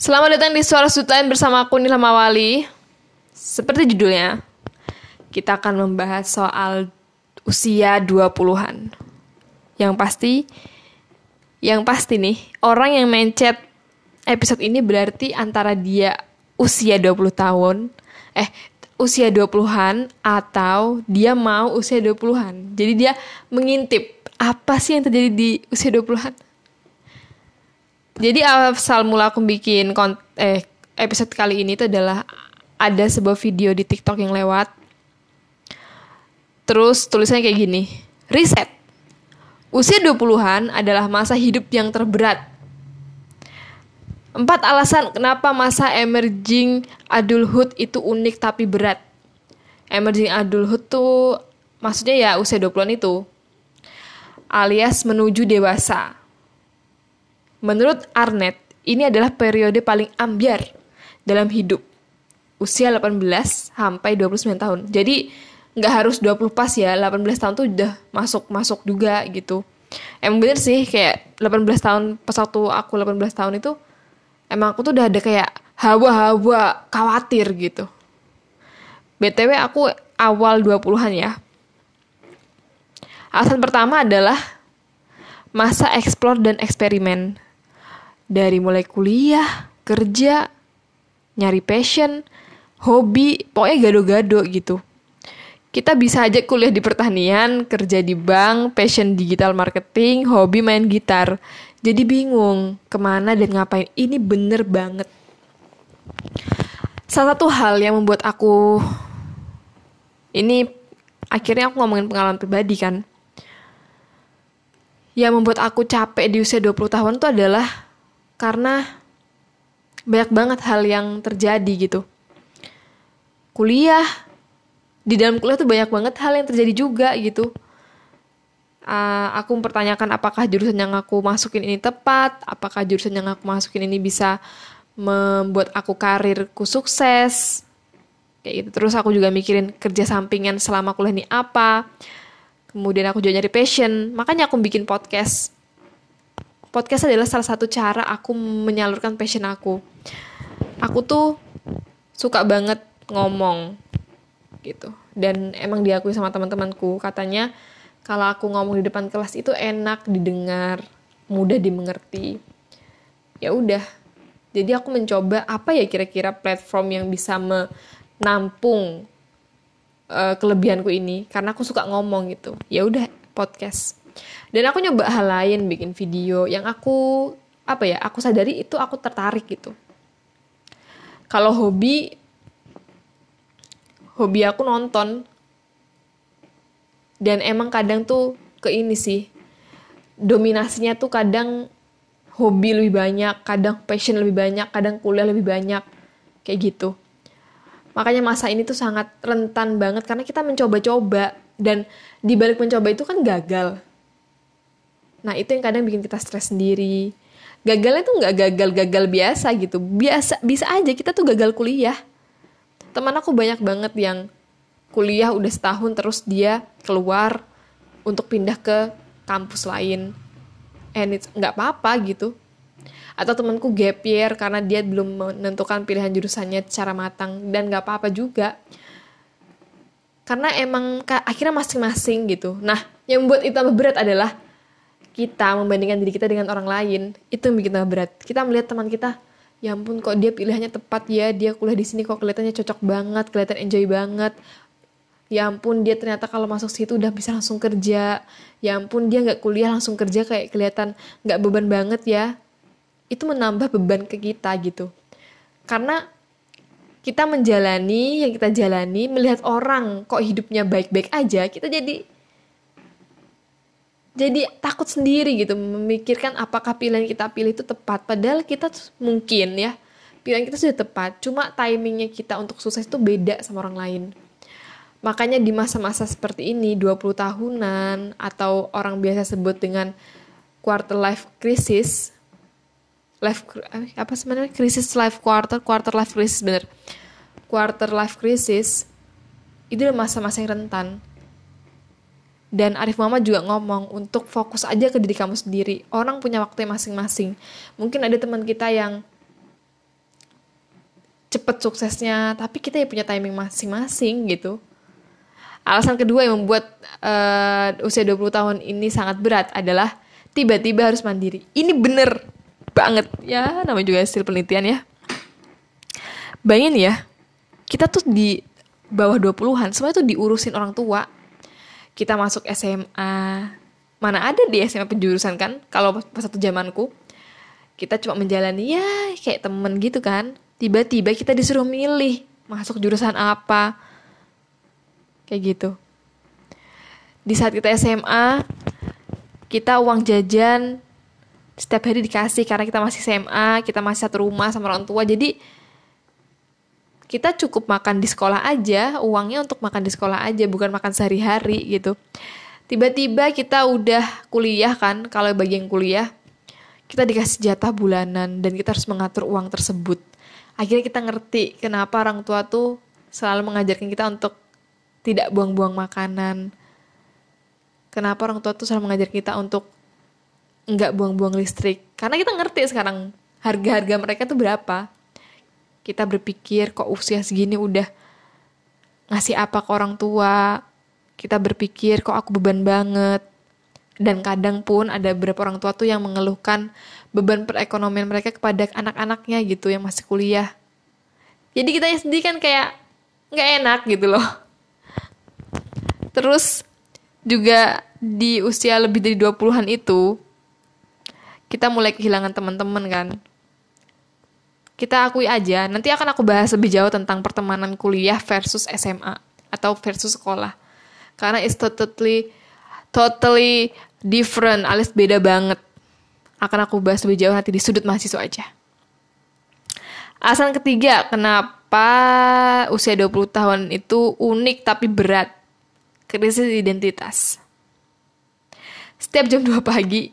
Selamat datang di Suara Sudline bersama aku Nila Mawali. Seperti judulnya, kita akan membahas soal usia 20-an. Yang pasti, yang pasti nih, orang yang mencet episode ini berarti antara dia usia 20 tahun, eh usia 20-an atau dia mau usia 20-an. Jadi dia mengintip apa sih yang terjadi di usia 20-an. Jadi asal mula aku bikin eh episode kali ini itu adalah ada sebuah video di TikTok yang lewat. Terus tulisannya kayak gini. Riset. Usia 20-an adalah masa hidup yang terberat. Empat alasan kenapa masa emerging adulthood itu unik tapi berat. Emerging adulthood tuh maksudnya ya usia 20-an itu. Alias menuju dewasa Menurut Arnett, ini adalah periode paling ambiar dalam hidup. Usia 18 sampai 29 tahun. Jadi nggak harus 20 pas ya, 18 tahun tuh udah masuk-masuk juga gitu. Emang bener sih kayak 18 tahun pas waktu aku 18 tahun itu emang aku tuh udah ada kayak hawa-hawa khawatir gitu. BTW aku awal 20-an ya. Alasan pertama adalah masa eksplor dan eksperimen dari mulai kuliah, kerja, nyari passion, hobi, pokoknya gado-gado gitu. Kita bisa aja kuliah di pertanian, kerja di bank, passion digital marketing, hobi main gitar. Jadi bingung ke mana dan ngapain. Ini bener banget. Salah satu hal yang membuat aku... Ini akhirnya aku ngomongin pengalaman pribadi kan. Yang membuat aku capek di usia 20 tahun itu adalah karena banyak banget hal yang terjadi gitu. Kuliah, di dalam kuliah tuh banyak banget hal yang terjadi juga gitu. Uh, aku mempertanyakan apakah jurusan yang aku masukin ini tepat, apakah jurusan yang aku masukin ini bisa membuat aku karirku sukses, kayak gitu. Terus aku juga mikirin kerja sampingan selama kuliah ini apa. Kemudian aku juga nyari passion, makanya aku bikin podcast podcast adalah salah satu cara aku menyalurkan passion aku. Aku tuh suka banget ngomong gitu. Dan emang diakui sama teman-temanku, katanya kalau aku ngomong di depan kelas itu enak didengar, mudah dimengerti. Ya udah. Jadi aku mencoba apa ya kira-kira platform yang bisa menampung uh, kelebihanku ini karena aku suka ngomong gitu. Ya udah podcast dan aku nyoba hal lain bikin video yang aku apa ya aku sadari itu aku tertarik gitu. Kalau hobi hobi aku nonton. Dan emang kadang tuh ke ini sih dominasinya tuh kadang hobi lebih banyak kadang passion lebih banyak kadang kuliah lebih banyak kayak gitu. Makanya masa ini tuh sangat rentan banget karena kita mencoba-coba. Dan di balik mencoba itu kan gagal Nah itu yang kadang bikin kita stres sendiri. Gagalnya tuh nggak gagal-gagal biasa gitu. Biasa bisa aja kita tuh gagal kuliah. Teman aku banyak banget yang kuliah udah setahun terus dia keluar untuk pindah ke kampus lain. And it's nggak apa-apa gitu. Atau temanku gap year karena dia belum menentukan pilihan jurusannya secara matang dan nggak apa-apa juga. Karena emang akhirnya masing-masing gitu. Nah, yang membuat itu berat adalah kita membandingkan diri kita dengan orang lain itu yang bikin tambah berat. Kita melihat teman kita ya ampun kok dia pilihannya tepat ya? Dia kuliah di sini kok kelihatannya cocok banget kelihatan enjoy banget. Ya ampun dia ternyata kalau masuk situ udah bisa langsung kerja. Ya ampun dia nggak kuliah langsung kerja kayak kelihatan nggak beban banget ya. Itu menambah beban ke kita gitu. Karena kita menjalani yang kita jalani melihat orang kok hidupnya baik-baik aja kita jadi jadi takut sendiri gitu memikirkan apakah pilihan kita pilih itu tepat. Padahal kita mungkin ya pilihan kita sudah tepat cuma timingnya kita untuk sukses itu beda sama orang lain. Makanya di masa-masa seperti ini 20 tahunan atau orang biasa sebut dengan quarter life crisis life apa sebenarnya krisis life quarter quarter life crisis bener. Quarter life crisis itu masa-masa yang rentan dan Arif Muhammad juga ngomong untuk fokus aja ke diri kamu sendiri. Orang punya waktu masing-masing. Mungkin ada teman kita yang cepet suksesnya tapi kita ya punya timing masing-masing gitu. Alasan kedua yang membuat uh, usia 20 tahun ini sangat berat adalah tiba-tiba harus mandiri. Ini bener banget. Ya namanya juga hasil penelitian ya. Bayangin ya kita tuh di bawah 20-an semua itu diurusin orang tua kita masuk SMA mana ada di SMA penjurusan kan? Kalau pas satu zamanku kita cuma menjalani ya kayak temen gitu kan? Tiba-tiba kita disuruh milih masuk jurusan apa. Kayak gitu. Di saat kita SMA kita uang jajan setiap hari dikasih karena kita masih SMA kita masih satu rumah sama orang tua. Jadi kita cukup makan di sekolah aja uangnya untuk makan di sekolah aja bukan makan sehari-hari gitu. Tiba-tiba kita udah kuliah kan kalau bagian kuliah kita dikasih jatah bulanan dan kita harus mengatur uang tersebut. Akhirnya kita ngerti kenapa orang tua tuh selalu mengajarkan kita untuk tidak buang-buang makanan. Kenapa orang tua tuh selalu mengajar kita untuk nggak buang-buang listrik? Karena kita ngerti sekarang harga-harga mereka tuh berapa kita berpikir kok usia segini udah ngasih apa ke orang tua kita berpikir kok aku beban banget dan kadang pun ada beberapa orang tua tuh yang mengeluhkan beban perekonomian mereka kepada anak-anaknya gitu yang masih kuliah. Jadi kita sendiri kan kayak nggak enak gitu loh. Terus juga di usia lebih dari 20-an itu kita mulai kehilangan teman-teman kan. Kita akui aja, nanti akan aku bahas lebih jauh tentang pertemanan kuliah versus SMA atau versus sekolah. Karena it's totally totally different, alias beda banget akan aku bahas lebih jauh nanti di sudut mahasiswa aja. Alasan ketiga, kenapa usia 20 tahun itu unik tapi berat. Krisis identitas. Setiap jam 2 pagi,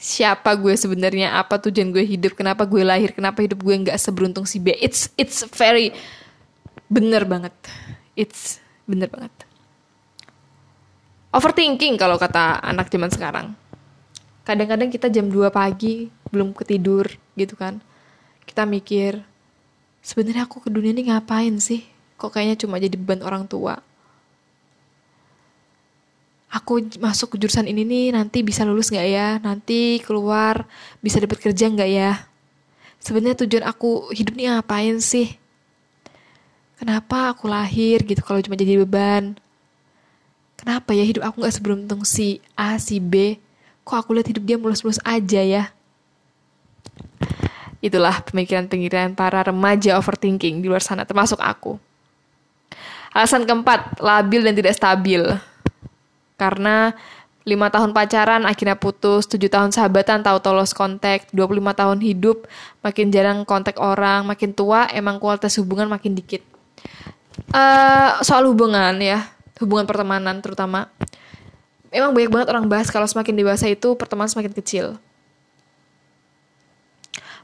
siapa gue sebenarnya, apa tujuan gue hidup, kenapa gue lahir, kenapa hidup gue nggak seberuntung si B. It's it's very bener banget. It's bener banget. Overthinking kalau kata anak zaman sekarang kadang-kadang kita jam 2 pagi belum ketidur gitu kan kita mikir sebenarnya aku ke dunia ini ngapain sih kok kayaknya cuma jadi beban orang tua aku masuk ke jurusan ini nih nanti bisa lulus nggak ya nanti keluar bisa dapat kerja nggak ya sebenarnya tujuan aku hidup ini ngapain sih kenapa aku lahir gitu kalau cuma jadi beban kenapa ya hidup aku nggak seberuntung si A si B kok aku lihat hidup dia mulus-mulus aja ya. Itulah pemikiran-pemikiran para remaja overthinking di luar sana, termasuk aku. Alasan keempat, labil dan tidak stabil. Karena lima tahun pacaran, akhirnya putus, tujuh tahun sahabatan, tahu tolos kontak, 25 tahun hidup, makin jarang kontak orang, makin tua, emang kualitas hubungan makin dikit. Uh, soal hubungan ya, hubungan pertemanan terutama, emang banyak banget orang bahas kalau semakin dewasa itu pertemanan semakin kecil.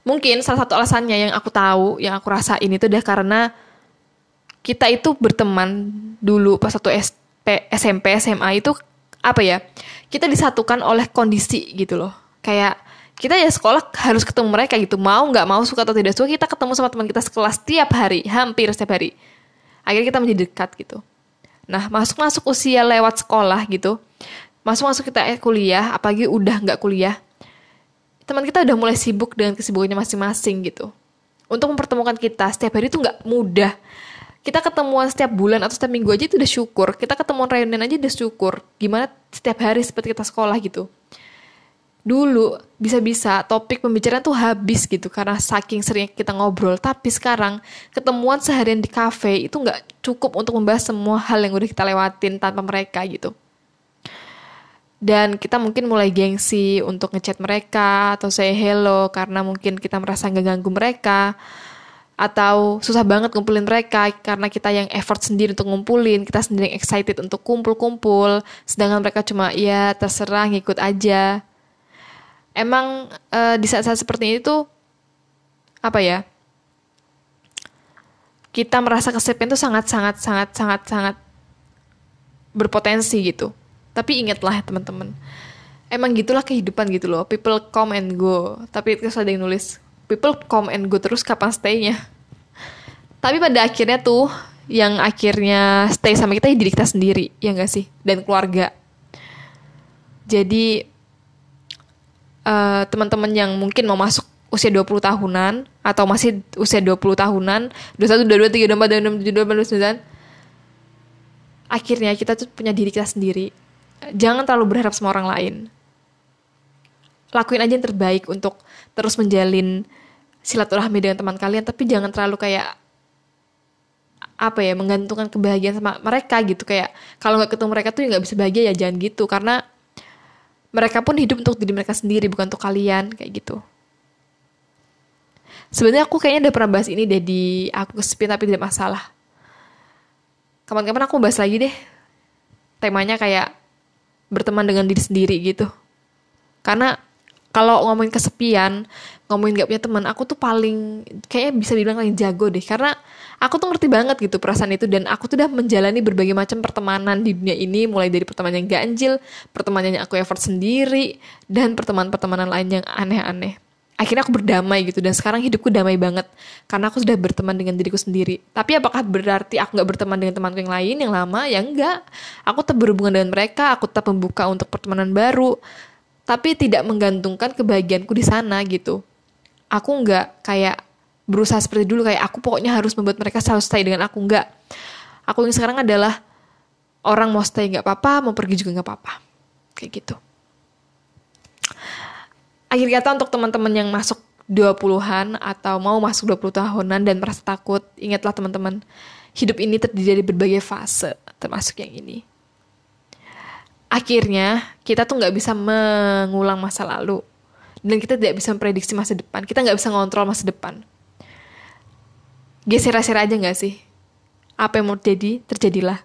Mungkin salah satu alasannya yang aku tahu, yang aku rasain itu udah karena kita itu berteman dulu pas satu SP, SMP, SMA itu apa ya? Kita disatukan oleh kondisi gitu loh. Kayak kita ya sekolah harus ketemu mereka gitu. Mau nggak mau suka atau tidak suka kita ketemu sama teman kita sekelas tiap hari, hampir setiap hari. Akhirnya kita menjadi dekat gitu. Nah, masuk-masuk usia lewat sekolah gitu, masuk-masuk kita eh, kuliah, apalagi udah nggak kuliah, teman kita udah mulai sibuk dengan kesibukannya masing-masing gitu. Untuk mempertemukan kita setiap hari itu nggak mudah. Kita ketemuan setiap bulan atau setiap minggu aja itu udah syukur. Kita ketemuan reunian aja udah syukur. Gimana setiap hari seperti kita sekolah gitu. Dulu bisa-bisa topik pembicaraan tuh habis gitu karena saking seringnya kita ngobrol. Tapi sekarang ketemuan seharian di cafe itu nggak cukup untuk membahas semua hal yang udah kita lewatin tanpa mereka gitu. Dan kita mungkin mulai gengsi untuk ngechat mereka atau say hello karena mungkin kita merasa nggak ganggu mereka atau susah banget ngumpulin mereka karena kita yang effort sendiri untuk ngumpulin, kita sendiri yang excited untuk kumpul-kumpul, sedangkan mereka cuma ya terserah ngikut aja. Emang uh, di saat-saat seperti ini tuh apa ya? kita merasa kesepian itu sangat sangat sangat berpotensi gitu. Tapi ingatlah ya teman-teman, emang gitulah kehidupan gitu loh. People come and go. Tapi itu yang nulis, people come and go terus kapan stay-nya? tapi pada akhirnya tuh yang akhirnya stay sama kita ya diri kita sendiri ya enggak sih? Dan keluarga. Jadi uh, teman-teman yang mungkin mau masuk usia 20 tahunan atau masih usia 20 tahunan 21, 22, 23, 24, 25, 27, 29 akhirnya kita tuh punya diri kita sendiri. Jangan terlalu berharap sama orang lain. Lakuin aja yang terbaik untuk terus menjalin silaturahmi dengan teman kalian tapi jangan terlalu kayak apa ya menggantungkan kebahagiaan sama mereka gitu. Kayak kalau nggak ketemu mereka tuh ya nggak bisa bahagia ya jangan gitu. Karena mereka pun hidup untuk diri mereka sendiri bukan untuk kalian kayak gitu. Sebenarnya aku kayaknya udah pernah bahas ini deh di aku kesepian tapi tidak masalah. Kapan-kapan aku bahas lagi deh temanya kayak berteman dengan diri sendiri gitu. Karena kalau ngomongin kesepian ngomongin gak punya teman aku tuh paling kayaknya bisa dibilang paling jago deh. Karena aku tuh ngerti banget gitu perasaan itu dan aku tuh udah menjalani berbagai macam pertemanan di dunia ini. Mulai dari pertemanan yang ganjil pertemanan yang aku effort sendiri dan pertemanan-pertemanan lain yang aneh-aneh. Akhirnya aku berdamai gitu dan sekarang hidupku damai banget. Karena aku sudah berteman dengan diriku sendiri. Tapi apakah berarti aku nggak berteman dengan temanku yang lain yang lama? Ya enggak aku tetap berhubungan dengan mereka aku tetap membuka untuk pertemanan baru tapi tidak menggantungkan kebahagiaanku di sana gitu. Aku nggak kayak berusaha seperti dulu kayak aku pokoknya harus membuat mereka selalu stay dengan aku nggak. Aku yang sekarang adalah orang mau stay nggak apa-apa mau pergi juga nggak apa-apa. Kayak gitu. Akhir kata untuk teman-teman yang masuk 20-an atau mau masuk 20 tahunan dan merasa takut, ingatlah teman-teman, hidup ini terdiri dari berbagai fase, termasuk yang ini akhirnya kita tuh nggak bisa mengulang masa lalu. Dan kita tidak bisa memprediksi masa depan. Kita nggak bisa ngontrol masa depan. Geser-geser aja nggak sih? Apa yang mau terjadi terjadilah.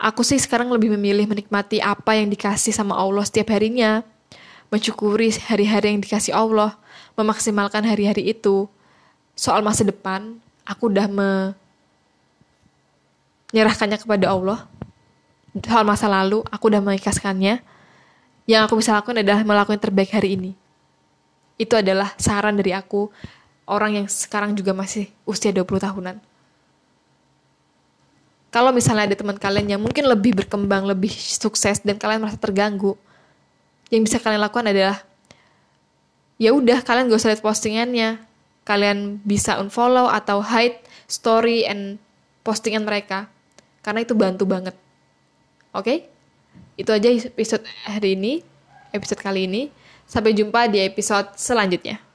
Aku sih sekarang lebih memilih menikmati apa yang dikasih sama Allah setiap harinya. Mensyukuri hari-hari yang dikasih Allah. Memaksimalkan hari-hari itu. Soal masa depan aku udah menyerahkannya kepada Allah hal masa lalu, aku udah mengikhlaskannya. Yang aku bisa lakukan adalah melakukan yang terbaik hari ini. Itu adalah saran dari aku, orang yang sekarang juga masih usia 20 tahunan. Kalau misalnya ada teman kalian yang mungkin lebih berkembang, lebih sukses, dan kalian merasa terganggu, yang bisa kalian lakukan adalah ya udah kalian gak usah lihat postingannya kalian bisa unfollow atau hide story and postingan mereka karena itu bantu banget Oke? Okay? Itu aja episode hari ini, episode kali ini. Sampai jumpa di episode selanjutnya.